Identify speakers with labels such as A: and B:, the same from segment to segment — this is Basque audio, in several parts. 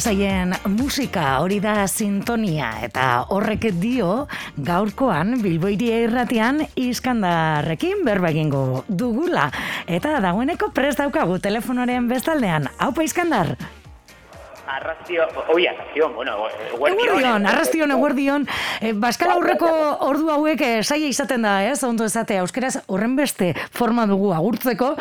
A: telesaien musika hori da sintonia eta horrek dio gaurkoan bilboiria irratian iskandarrekin berbagingo dugula. Eta dagoeneko prest daukagu telefonoaren bestaldean. Haupa iskandar!
B: Arrastio, oi, arrastio, bueno,
A: eguerdion. Arrastion, eguerdion. Eh, Baskala aurreko ordu hauek eh, saia izaten da, ez? Ondo esatea, euskeraz horren beste forma dugu agurtzeko.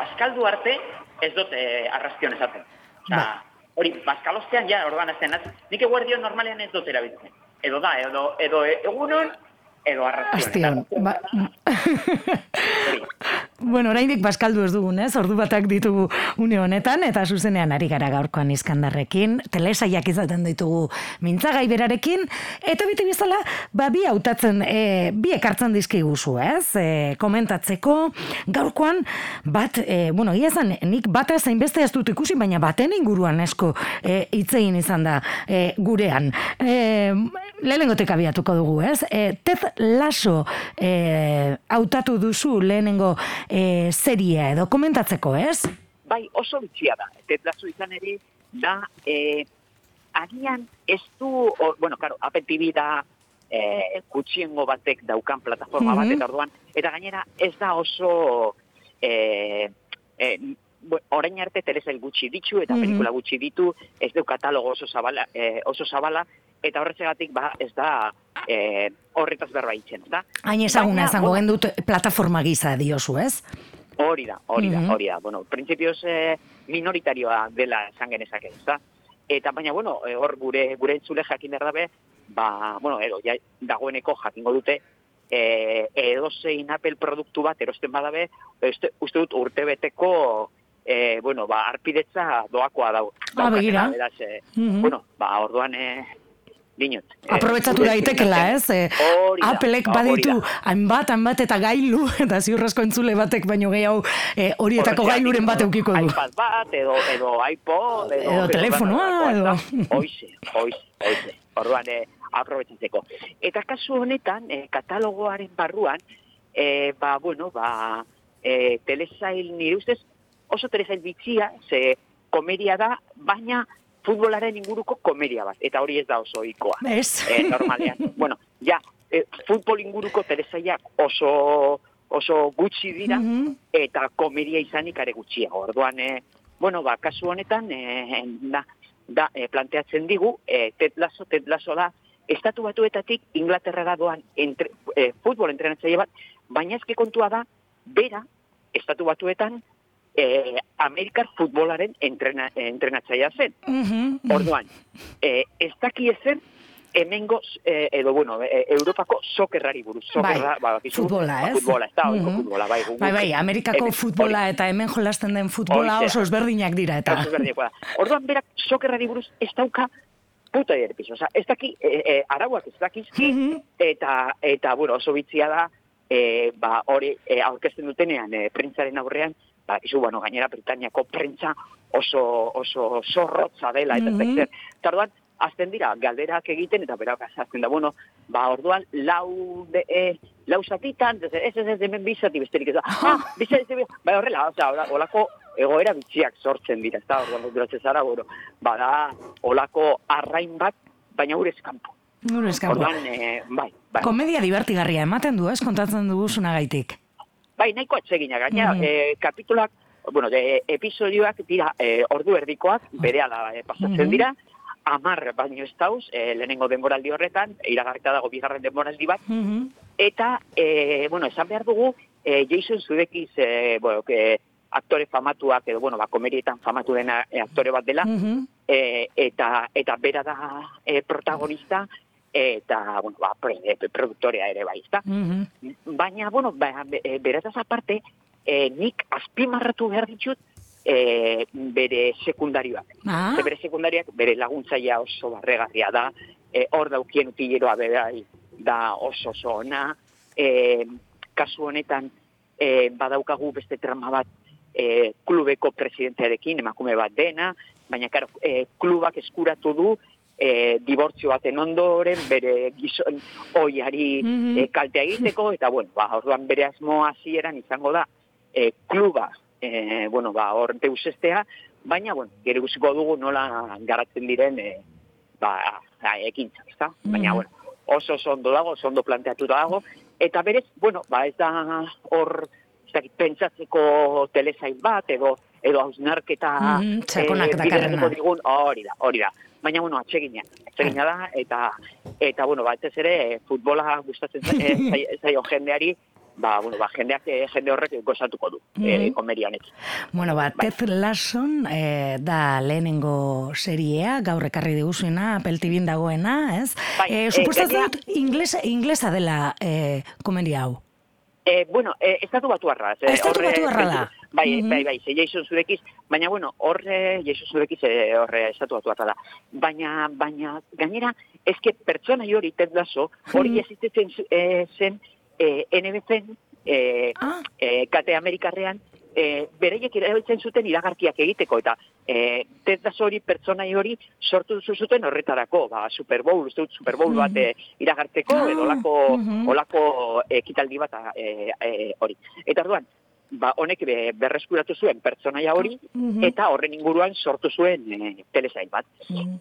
B: Baskaldu arte, ez dut eh, arrastion esaten. Osa, ba. hori, baskalostean ja, orduan azten, az, nik eguerdion normalean ez dut erabiltzen. Edo da, edo, edo egunon, edo arrastion.
A: Ba... Bueno, oraindik baskaldu ez dugun, ez? Ordu batak ditugu une honetan eta zuzenean ari gara gaurkoan iskandarrekin, telesaiak izaten ditugu mintzagai berarekin eta bete bizala, ba bi hautatzen, e, bi ekartzen dizkiguzu, ez? E, komentatzeko gaurkoan bat, e, bueno, ia zan, nik bata zein beste ez dut ikusi, baina baten inguruan esko e, itzein izan da e, gurean. E, lehenengotek abiatuko dugu, ez? E, Tez Laso e, hautatu duzu lehenengo e, seria edo komentatzeko, ez?
B: Bai, oso bitxia da. Tez Laso izan ere, da, e, agian ez du, or, bueno, karo, apetibi da, e, kutsiengo batek daukan plataforma mm -hmm. bat, eta orduan, eta gainera ez da oso, e, e, orain arte telesail gutxi ditu eta mm -hmm. pelikula gutxi ditu, ez du katalogo oso zabala, e, oso zabala eta horretzegatik ba ez da e, horretaz berba itzen, da?
A: Hain ezaguna izango gendut plataforma giza diozu, ez?
B: Hori da, hori da, hori da. Bueno, prinsipioz e, minoritarioa dela esan genezak ez, da? Eta baina, bueno, e, hor gure gure entzule jakin dabe, ba, bueno, edo, ja, dagoeneko jakingo dute, e, edo zein Apple produktu bat erosten badabe, uste, uste dut urte beteko e, bueno, ba, arpidetza doakoa dau.
A: Ah, begira.
B: E, Bueno, ba, orduan, e, dinot.
A: Eh, Aprobetsatu daitekela, ez? E, Apelek baditu hainbat, hainbat eta gailu, eta ziurrasko entzule batek baino gehiago e, horietako gailuren bat eukiko du.
B: iPad bat, edo, edo iPod,
A: edo, edo telefonoa, edo...
B: Oize, oize, oize. Orduan, e, aprobetsatzeko. Eta kasu honetan, e, katalogoaren barruan, e, ba, bueno, ba, e, telesail nire ustez, oso telesail bitxia, ze komedia da, baina futbolaren inguruko komedia bat, eta hori ez da oso ikoa.
A: Ez.
B: Eh, normalean. bueno, ja, eh, futbol inguruko teresaiak oso, oso gutxi dira, mhm. eta komedia izanik are gutxia. Orduan, eh, bueno, ba, kasu honetan, eh, da, da eh, planteatzen digu, eh, tetlazo, tetlazo da, estatu batuetatik Inglaterra doan entre, eh, futbol entrenatzaile bat, baina ezke kontua da, bera, estatu batuetan, eh, Amerikar futbolaren entrena, entrenatzaia zen. Mm Orduan, eh, ez daki ezer, hemengo, eh, edo, bueno, eh, Europako sokerrari buruz.
A: Sokerra, bai, ba, futbola, ez?
B: Futbola, ez da, mm -hmm. futbola, bai.
A: Gu, bai, bai, Amerikako hemen, futbola eta hemen jolasten den futbola oso ezberdinak dira, eta. Ezberdinak.
B: Orduan, berak, sokerrari buruz, ez dauka, puta ere piso. Osa, ez daki, e, e, arauak ez dakizki, mm -hmm. eta, eta, bueno, oso bitzia da, e, ba, hori, e, aurkezten dutenean, e, printzaren aurrean, ba, izu, bueno, gainera Britaniako prentza oso, oso zorrotza dela, eta mm -hmm. Tarduan, azten dira, galderak egiten, eta berak azten da, bueno, ba, orduan, lau, de, e, lau zatitan, ez ez ez hemen bizati besterik ez da, ah, bizati, ba, horrela, oza, olako egoera bitxiak sortzen dira, ez da, orduan, duratzen zara, bueno, ba, da, olako arrain bat, baina gure eskampo.
A: Gure eskampo.
B: Orduan, e, bai, bai.
A: Komedia divertigarria ematen du, ez, kontatzen dugu gaitik.
B: Bai, nahiko atsegina, gaina, mm -hmm. kapitulak, bueno, de episodioak dira e, ordu erdikoak, bere ala e, pasatzen dira, amar baino ez dauz, e, lehenengo denboraldi horretan, iragarrita dago bigarren denboraldi bat, eta, e, bueno, esan behar dugu, e, Jason Sudekiz, e, bueno, que, aktore famatuak, edo, bueno, ba, komerietan famatu dena aktore bat dela, e, eta, eta bera da e, protagonista, eta, bueno, ba, produktorea ere bai, ezta? Mm Baina, bueno, ba, berataz aparte, e, nik azpimarratu behar ditut e, bere sekundarioak. Ah. bere sekundariak, bere laguntzaia oso barregarria da, e, hor daukien utileroa bai, da oso oso ona, e, kasu honetan, e, badaukagu beste trama bat, e, klubeko presidentearekin, emakume bat dena, baina, karo, e, klubak eskuratu du, e, dibortzio baten ondoren, bere gizon oiari mm -hmm. kaltea egiteko, eta bueno, ba, orduan bere asmo hasieran izango da, e, kluba, e, bueno, ba, hor deusestea, baina, bueno, gero guziko dugu nola garatzen diren, e, ba, ekintza, ezta? Baina, bueno, oso oso ondo dago, oso ondo planteatu dago, eta berez, bueno, ba, ez da hor, ez da, pentsatzeko telesain bat, edo, edo hausnarketa
A: mm -hmm,
B: digun, hori da, hori da. Baina, bueno, atsegina, atsegina da, eta, eta bueno, ba, ez ere, futbola gustatzen zaio jendeari, ba, bueno, ba, jendeak, eh, jende horrek gozatuko du, mm -hmm. komerianek.
A: Bueno, ba, bai. Ted Lasson eh, da lehenengo seriea, gaur ekarri diguzuna, apeltibin dagoena, ez? Bai, eh, Supostatzen dut, inglesa, inglesa dela eh, komeria hau?
B: Eh, bueno, eh, estatu batu arra.
A: Eh, estatu batu arra da.
B: Bai, bai, bai, ze Jason Zudekiz, baina, bueno, horre, Jason Zudekiz, horre, estatu batu arra da. Baina, baina, gainera, ezke pertsona hori, Ted Lasso, hori mm eh, zen, eh, NBC, eh, ah. eh, kate Amerikarrean, eh, bereiek erabiltzen zuten iragarkiak egiteko, eta eh, tezda hori pertsonai hori sortu zuten horretarako, ba, Super Bowl, uste dut Super Bowl bat eh, iragartzeko, ah. edo olako, uh olako ekitaldi bat eh, eh, hori. Eta orduan, ba, honek be, berreskuratu zuen pertsonaia hori, eta horren inguruan sortu zuen e, telesail bat.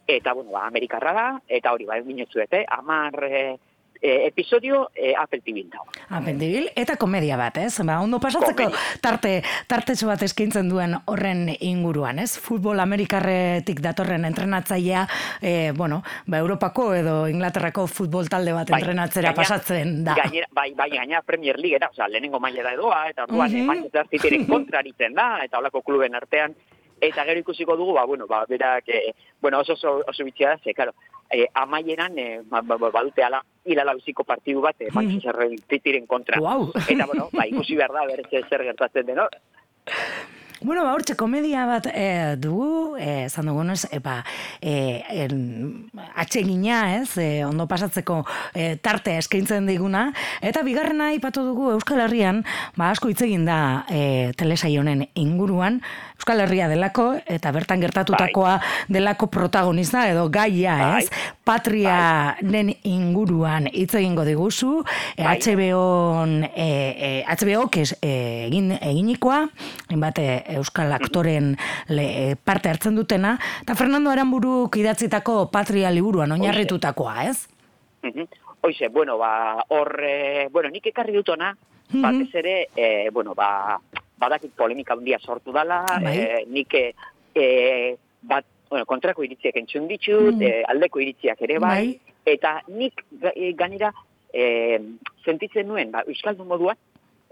B: Eta, bueno, ba, Amerikarra da, eta hori, ba, minutzuete, amar... Eh, e, episodio e, Apple TV dago.
A: Apple TV eta komedia bat, ez? Ba, ondo pasatzeko tarte tartetxo bat eskaintzen duen horren inguruan, ez? Futbol Amerikarretik datorren entrenatzailea, e, bueno, ba, Europako edo Inglaterrako futbol talde bat bai, entrenatzera pasatzen da.
B: Gainera, bai, bai, gaina Premier League, eta, sea, lehenengo maila da edoa, eta orduan, mm -hmm. Manchester Cityren kontraritzen da, eta holako kluben artean, eta gero ikusiko dugu, ba, bueno, ba, berak, e, bueno, oso, oso, oso bitxia da, ze, claro, e, amaieran, e, ba, ba, ba, badute ala, hilala biziko partidu bat, e, Manchester kontra.
A: Wow.
B: Eta, bueno, ba, ikusi behar da, berez zer gertatzen deno.
A: Bueno, ba, hortxe, komedia bat e, dugu, e, zan dugunez, e, ba, e, ez, e, ondo pasatzeko e, tarte eskaintzen diguna, eta bigarrena ipatu dugu Euskal Herrian, ba, asko hitz egin da e, telesaionen inguruan, Euskal Herria delako, eta bertan gertatutakoa bai. delako protagonista, edo gaia, bai. ez, patria bai. inguruan hitz egingo diguzu, e, bai. HBO, e, e, HBO, kes, e, egin, eginikoa, bate, euskal aktoren le, parte hartzen dutena, eta Fernando Aramburu idatzitako patria liburuan oinarritutakoa, ez?
B: Hoize, bueno, ba, hor, bueno, nik ekarri dutona, mm batez ere, e, bueno, ba, badakit polemika handia sortu dala, bai. e, nik e, bat, bueno, kontrako iritziak entzun ditut, mm. e, aldeko iritziak ere bai, bai. eta nik gainera e, sentitzen nuen, ba, euskaldun moduan,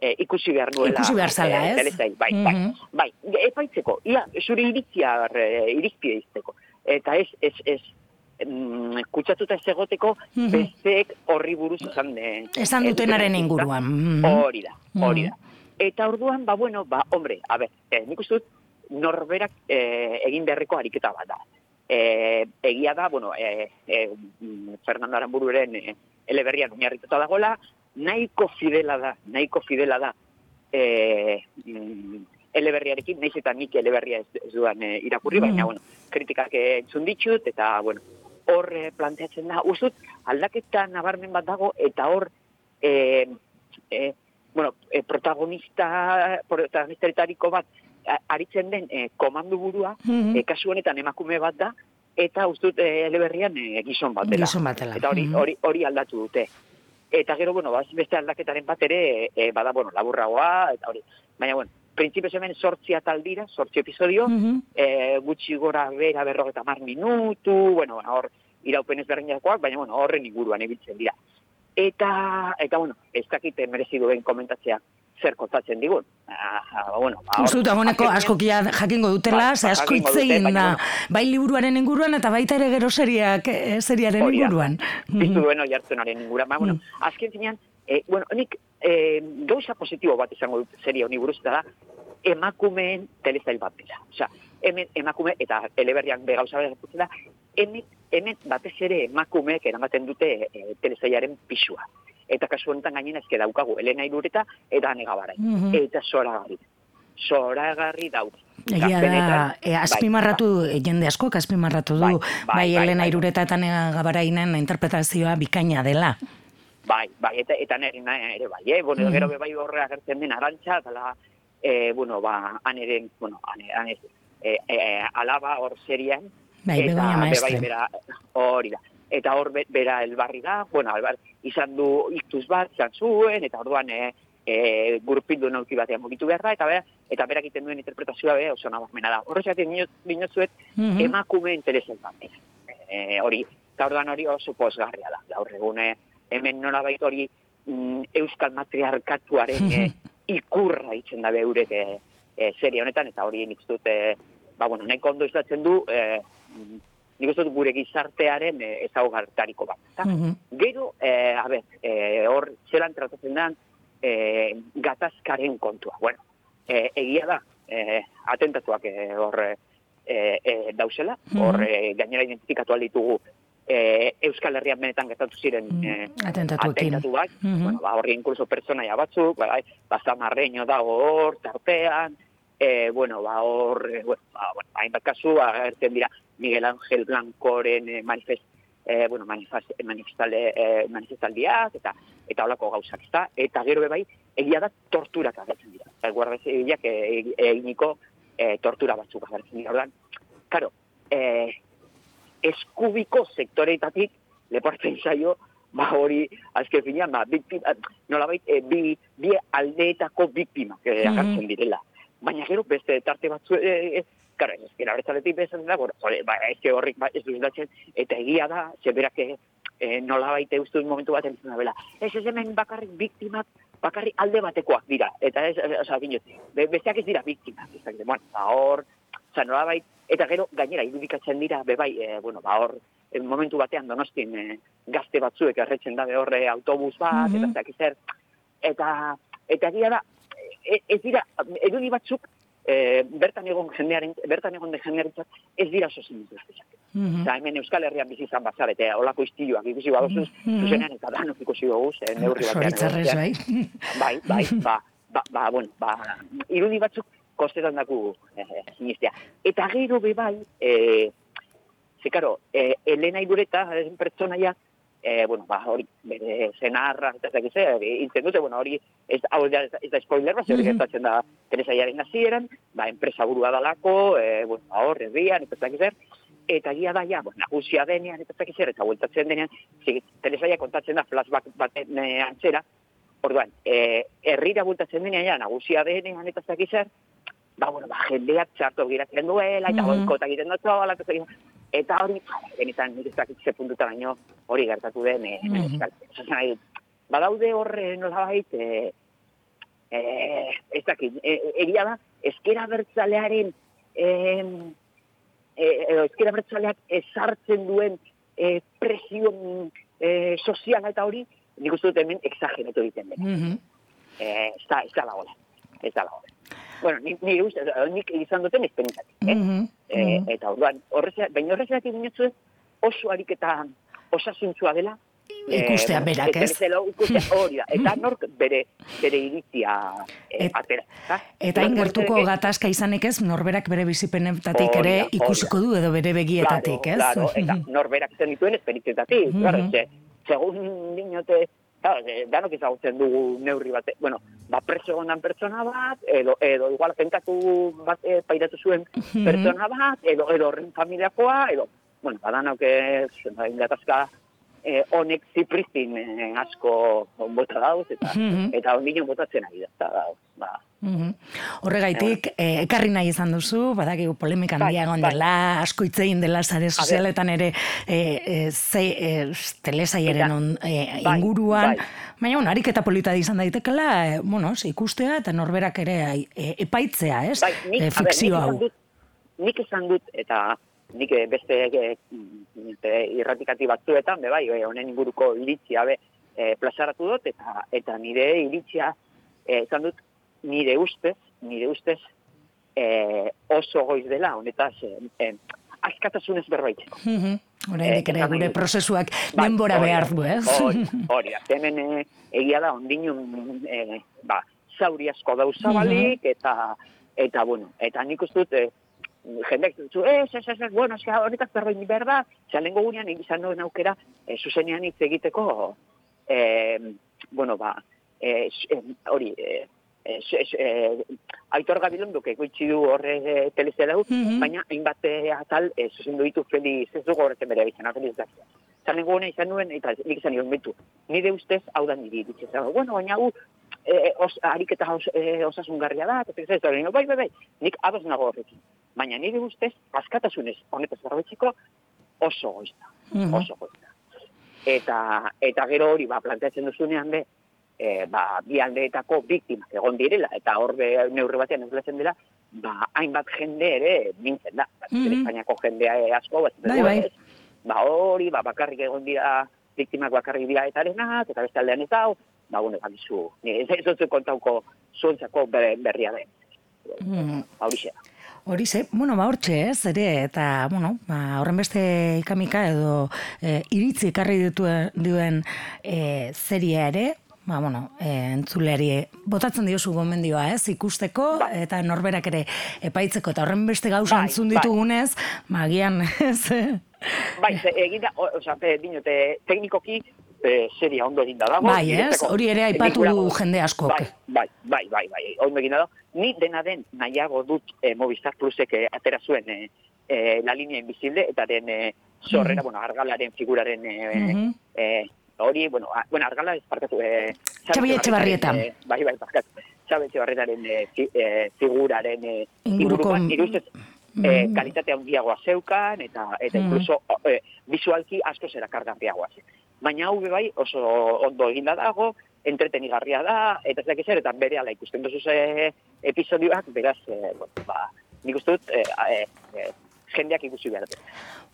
B: e, ikusi behar nuela.
A: Ikusi behar zala,
B: eh, ez? bai, bai, mm -hmm. bai, bai, epaitzeko, ia, zure iritzia, e, irizpide izteko. Eta ez, ez, ez, mm, kutsatuta ez egoteko, mm -hmm. besteek horri buruz izan de...
A: Esan dutenaren inguruan.
B: Mhm. Hori da, hori da. Eta orduan, ba, bueno, ba, hombre, a ber, eh, nik uste dut, norberak eh, egin beharreko ariketa bat da. Eh, egia da, bueno, eh, eh, Fernando Arambururen eh, eleberrian oinarrituta dagoela, nahiko fidela da, nahiko fidela da e, eleberriarekin, nahiz eta nik eleberria ez, ez duan e, irakurri, baina, mm. bueno, kritikak entzun ditut, eta, bueno, hor e, planteatzen da, usut, aldaketa nabarmen bat dago, eta hor, e, e, bueno, e, protagonista, protagonistaretariko bat, aritzen den e, komandu burua, mm kasu honetan emakume bat da, eta ustut e, eleberrian e, gizon bat dela.
A: Gizon bat
B: Eta hori, hori, hori aldatu dute. Eta gero, bueno, baz, beste aldaketaren bat ere, e, bada, bueno, laburragoa, eta hori. Baina, bueno, prinsipio hemen sortzi ataldira, sortzi episodio, mm gutxi gora bera berrogeta mar minutu, bueno, hor, iraupen ez berreinakoak, baina, bueno, horren inguruan ibiltzen dira. Eta, eta, bueno, ez dakite merezi duen komentatzea zer kontatzen digun. Ah,
A: ah, bueno, ba, Uste dut, agoneko askokia jakingo dutela, ba, ze asko itzein da, bai liburuaren inguruan eta baita ere gero seriak, eh, seriaren inguruan.
B: Biztu duen oi hartzenaren inguruan. Ba, bueno, mm. azken zinean, eh, bueno, nik eh, gauza positibo bat izango dut seria honi buruz da, emakumeen telezail bat dela. Osa, hemen emakume, eta eleberrian begauza bat da, hemen, hemen batez ere emakumeek eramaten dute e, telezailaren pisua eta kasu honetan gainen ezke daukagu, Elena Irureta eta Anegabarai. Mm -hmm. Eta zoragarri. Zoragarri dau.
A: Egia da, e, azpimarratu, bai. jende asko, azpimarratu du, bai, bai, bai, bai Elena bai, Irureta eta Anegabarainen interpretazioa bikaina dela.
B: Bai, bai, eta, eta nire ere bai, eh? bueno, mm -hmm. gero bai horre agertzen den arantxa, eta e, bueno, ba, aneren, bueno, ane, ane, e, e, alaba hor serian,
A: bai,
B: eta
A: maestre.
B: bai bera hori da. Eta hor be- bera elbarri da, bueno, elbar, izan du iktuz bat, izan zuen, eta orduan e, e, gurpildu nauki batean mugitu behar da, eta bera, eta berak egiten duen interpretazioa be oso nabarmena da. Horrezatik dinotzuet,
A: Mhm.
B: emakume interesan bat. E, hori, eta orduan hori oso pozgarria da. Gaur egune, hemen nolabait hori mm, euskal matriarkatuaren e, ikurra itzen da beurek e, e, serie honetan, eta hori nik dut, e, ba, bueno, nahiko ondo islatzen du, e, mm, nik uste dut gure gizartearen e, ezaugartariko bat. ezta?
A: Mhm.
B: Gero, e, a ber, e, hor zelan tratatzen den e, gatazkaren kontua. Bueno, e, egia da, e, atentatuak e, hor e, e, dauzela,
A: Mhm.
B: hor e, gainera identifikatu alditugu e, Euskal Herrian benetan gertatu ziren e,
A: Atentatuekin.
B: atentatu bat,
A: Mhm.
B: bueno, ba, horri inkluso pertsonaia batzuk, ba, ba zamarreño dago hor, tartean, e, bueno, ba, hor, e, bueno, ba, bueno, hainbat kasu, agertzen dira Miguel Ángel Blancoren e, manifest, e, bueno, manifest, manifestalde, e, manifestaldiak, eta eta holako gauzak, ezta? Eta gero be bai, egia da torturak agertzen dira. Eta guarda e, eginiko e, tortura batzuk agertzen dira. Ordan, karo, e, eskubiko sektoreetatik leportzen zaio, ba hori, azken finean, ba, biktima, nolabait, e, bi, bi aldeetako biktimak e, agertzen direla. Baina gero beste tarte batzu, e, e, Karo, ez ezkera horretzaletik bezan da, bueno, jode, ba, ez que horrik ba, ez du datzen, eta egia da, zeberak e, e, nola baite uste momentu baten izan da bela. Ez ez hemen bakarrik biktimak, bakarrik alde batekoak dira, eta ez, oza, binot, be, besteak ez dira biktimak, ez dakit, bueno, ba, hor, oza, nola bait, eta gero, gainera, irudikatzen dira, bebai, e, bueno, ba, hor, momentu batean donostin e, gazte batzuek erretzen dabe horre autobus bat,
A: Mhm.
B: eta ez dakit zer, eta, eta egia da, e, ez dira, eduni batzuk, e, bertan egon jendearen, bertan egon de jendearen ez dira oso zinitu
A: Mhm.
B: Eta hemen Euskal Herrian bizi izan bazarete, olako istiluak ikusi badozuz,
A: Mhm.
B: zuzenean eta danok ikusi dugu, ze neurri batean.
A: Zoritzarrez, bai.
B: Bai, bai, ba, ba, ba, bueno, ba, irudi batzuk kostetan daku eh, sinistea. Eta gero be bai, eh, ze karo, eh, Elena Idureta, eh, pertsonaia, eh, bueno, ba, hori, bere senarra, eta ez dakiz, eh, hiltzen dute, bueno, hori, ez, hau da, ez da spoiler, bat, hori
A: Mhm.
B: gertatzen da Teresaiaren hasieran, ba, enpresa burua dalako, eh, bueno, ba, hor, herrian, eta ez dakiz, zer, eta gia da, ja, bueno, nagusia denean, eta ez dakiz, zer, eta bueltatzen denean, zi, Teresaia kontatzen da flashback baten eh, antzera, Orduan, eh, herrira bultatzen denean, ja, nagusia denean, eta ez dakiz zer, ba, bueno, ba, jendeak txarto giratzen duela, eta
A: Mhm.
B: boikota egiten dut, eta, ez eta hori, benetan, nik ez dakit ze puntuta baino, hori gertatu den, esan nahi dut. badaude horre nolabait, eh, eh, ez dakit, eh, egia da, ezkera bertzalearen, eh, eh, edo ezkera bertzaleak ezartzen duen eh, presio eh, soziala eta hori, nik uste dut hemen exageratu egiten den.
A: Mhm.
B: Eh, ez da, ez da lagola. Ez da lagola. Bueno, nik, nik, uste, nik izan duten esperientzatik, eh?
A: Mhm.
B: Eh,
A: Mhm.
B: eta orduan, horrezea, baina horrezea dinotzu oso ariketa osasuntzua dela.
A: Ikustea
B: bueno,
A: berak,
B: eta
A: ez?
B: bezala ikustea hori da. Eta nork bere, bere iritzia eh,
A: Et-
B: atera. ezta?
A: Eta ingertuko gatazka izanik ez, norberak bere bizipenetatik ere
B: da,
A: ikusiko du edo bere begietatik, ez?
B: Claro, eta norberak zen dituen esperientzietatik.
A: Mhm.
B: Claro, ze, segun dinote, claro, ze, danok ezagutzen dugu neurri bate, bueno, ba preso egondan pertsona bat, edo, edo igual pentatu bat e, pairatu zuen
A: Mhm.
B: pertsona bat, edo, edo horren familiakoa, edo, bueno, ba danok ez, ba, eh, honek zipriztin eh, asko bota dauz, eta,
A: Mhm.
B: eta ondino botatzen ari da, eta, ba,
A: Mhm. Horregaitik, eh, ekarri nahi izan duzu, badakigu polemika
B: Bai,
A: handia egon
B: bai.
A: dela, asko itzein dela sare sozialetan ere eh, eh, ze, eh, telesaiaren on, eh,
B: bai,
A: inguruan,
B: bai.
A: baina bueno, ariketa polita izan daitekela, eh, bueno, ikustea eta norberak ere eh, epaitzea, ez?
B: Bai, nik,
A: Eh,
B: ber,
A: fikzio
B: nik
A: hau.
B: dut, nik esan dut, eta nik eh, beste mm, eh, irratikati batzuetan, be bai, eh, honen inguruko iritzia be, eh, plazaratu dut, eta eta nire iritzia esan dut, nire ustez, nire ustez, eh, oso goiz dela, honetaz, eh, eh, askatasunez berbaitzeko.
A: Mhm. Oraindik
B: Eh,
A: ere gure prozesuak
B: Bai,
A: denbora behar du, ez?
B: Hori. Hemen egia da, ondinun, eh, ba, zauri asko dauzabalik,
A: Mhm.
B: eta, eta, bueno, eta nik uste dut, eh, jendeak zu, ez, ez, ez, ez, bueno, eska, honetaz zerbait behar da, zera, lehenko gunean izan duen aukera, eh, zuzenean hitz egiteko, eh, bueno, ba, eh, eh, hori, eh, e, e, aitor gabilonduk egoitzi du horre e, telezela
A: Mhm.
B: baina hainbat e, atal e, zuzendu ditu feliz, ez dugu horretzen bere bizena, feliz da. Zan hona izan nuen, eta nik izan nion betu. Nire ustez, hau da niri ditxe. Zan, bueno, baina gu, e, os, ariketa os, e, osasungarria da, eta ez da, bai, bai, bai, nik ados nago horrekin. Baina nire ustez, askatasunez, honetaz garbetzeko, oso goizta,
A: Mhm.
B: oso goizta. Eta, eta gero hori, ba, planteatzen duzunean be, e, ba, bi aldeetako biktimak egon direla, eta hor be, neurri batean ez dela, ba, hainbat jende ere mintzen da.
A: Mhm.
B: Espainiako jendea e, asko, bat,
A: Bai, bai.
B: ba hori, ba, bakarrik egon dira, biktimak bakarrik dira eta arenak, eta beste aldean eta hau, ba, bueno, ba, bizu, ni ez ez kontauko zuentzako ber- berria den.
A: Mhm.
B: Ba, horixe da.
A: Hori ze, bueno, ba, hortxe ez, ere, eta, bueno, ba, horren beste ikamika edo e, iritzi ekarri dituen, duen e, zeria ere, ba, bueno, e, entzuleari botatzen diozu gomendioa, ez, ikusteko,
B: Bai.
A: eta norberak ere epaitzeko, eta horren beste gauza
B: Bai,
A: entzun
B: bai.
A: ditugunez, ba, agian, ez,
B: Bai, ze, eginda, o- osea, dinote, teknikoki, e, seria ondo eginda dago.
A: Bai, ez? Hori ere aipatu du jende askok.
B: Bai, bai, bai, bai, bai, ondo eginda dago. Ni dena den nahiago dut e, Movistar Plusek e, atera zuen e, e, la línea invisible, eta den e, zorrera, bueno, argalaren figuraren e,
A: Mhm.
B: e, hori, bueno, a, bueno, argala ez parkatu. E,
A: Xabi Etxebarrieta.
B: E, bai, bai, parkatu. Xabi Etxebarrietaren e, fi, e, figuraren e,
A: Inguruko-
B: nire ustez, e, kalitate handiagoa zeukan, eta eta
A: Mhm.
B: incluso e, visualki asko zera kargantiagoa zen. Baina hau bai oso ondo eginda dago, entretenigarria da, eta ez dakiz eta bere ala ikusten duzu ze episodioak, beraz, e, bueno, ba, nik uste dut, e, e, jendeak ikusi behar.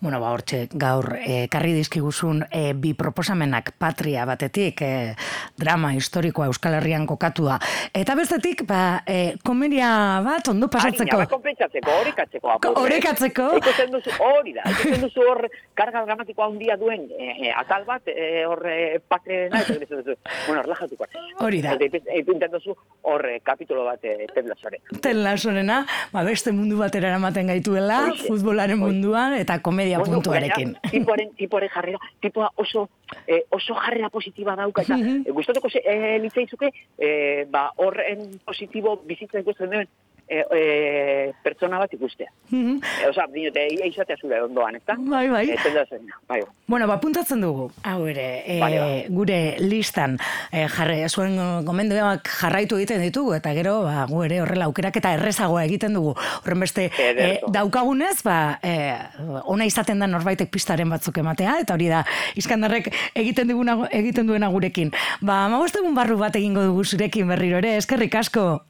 A: Bueno, ba, hortxe, gaur, e, karri dizkiguzun e, bi proposamenak patria batetik, e, drama historikoa Euskal Herrian kokatua. Eta bestetik, ba, e, komedia bat ondo pasatzeko.
B: Harina, konpentsatzeko, eh?
A: Horikatzeko?
B: Ikusten duzu, hori da, ikusten duzu hor, karga dramatikoa handia duen, e, atal bat, e, hor, e, patrena, eta duzu, bueno, relajatuko.
A: Hori da.
B: Eta duzu, hor, kapitulo bat, e, teblasore.
A: Ten lasorena, ba, beste mundu batera eramaten gaituela,
B: Horixe.
A: Futbolaren munduan eta komedia
B: Bueno,
A: puntuarekin.
B: gainera, Tipoaren, tipoaren jarrera, tipoa oso, eh, oso jarrera positiba dauka, eta
A: Mhm.
B: eh, gustatuko ze, eh, litzaizuke, eh, ba, horren positibo bizitza ikusten eh, eh, pertsona bat ikustea.
A: Mhm.
B: Eh, Osa, dinote, ia izatea zure ondoan, ezta?
A: Bai, bai.
B: Eh, zen da zen, bai.
A: Bueno, ba, puntatzen dugu, hau ere, e,
B: Bai, bai.
A: gure listan e, jarre, zuen gomendoak jarraitu egiten ditugu, eta gero, ba, gu ere horrela aukerak eta errezagoa egiten dugu. Horren beste, e,
B: Ederto.
A: daukagunez, ba, e, ona izaten da norbaitek pistaren batzuk ematea, eta hori da, iskandarrek egiten, diguna, egiten duena gurekin. Ba, egun barru bat egingo dugu zurekin berriro ere, eskerrik asko.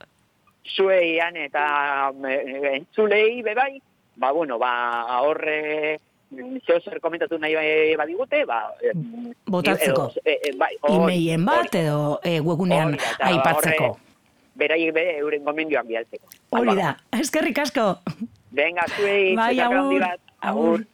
B: Zueian eta eh, entzulei bebai, ba, bueno, ba, horre, zeo zer komentatu nahi bai- badigute, ba... eh,
A: Botatzeko.
B: eh, eh, bai,
A: Imeien bat edo e, webunean aipatzeko.
B: Beraiek be euren gomendioak bialtzeko.
A: Hori da, eskerrik asko.
B: Venga, zuei,
A: Bai, agur. Agur.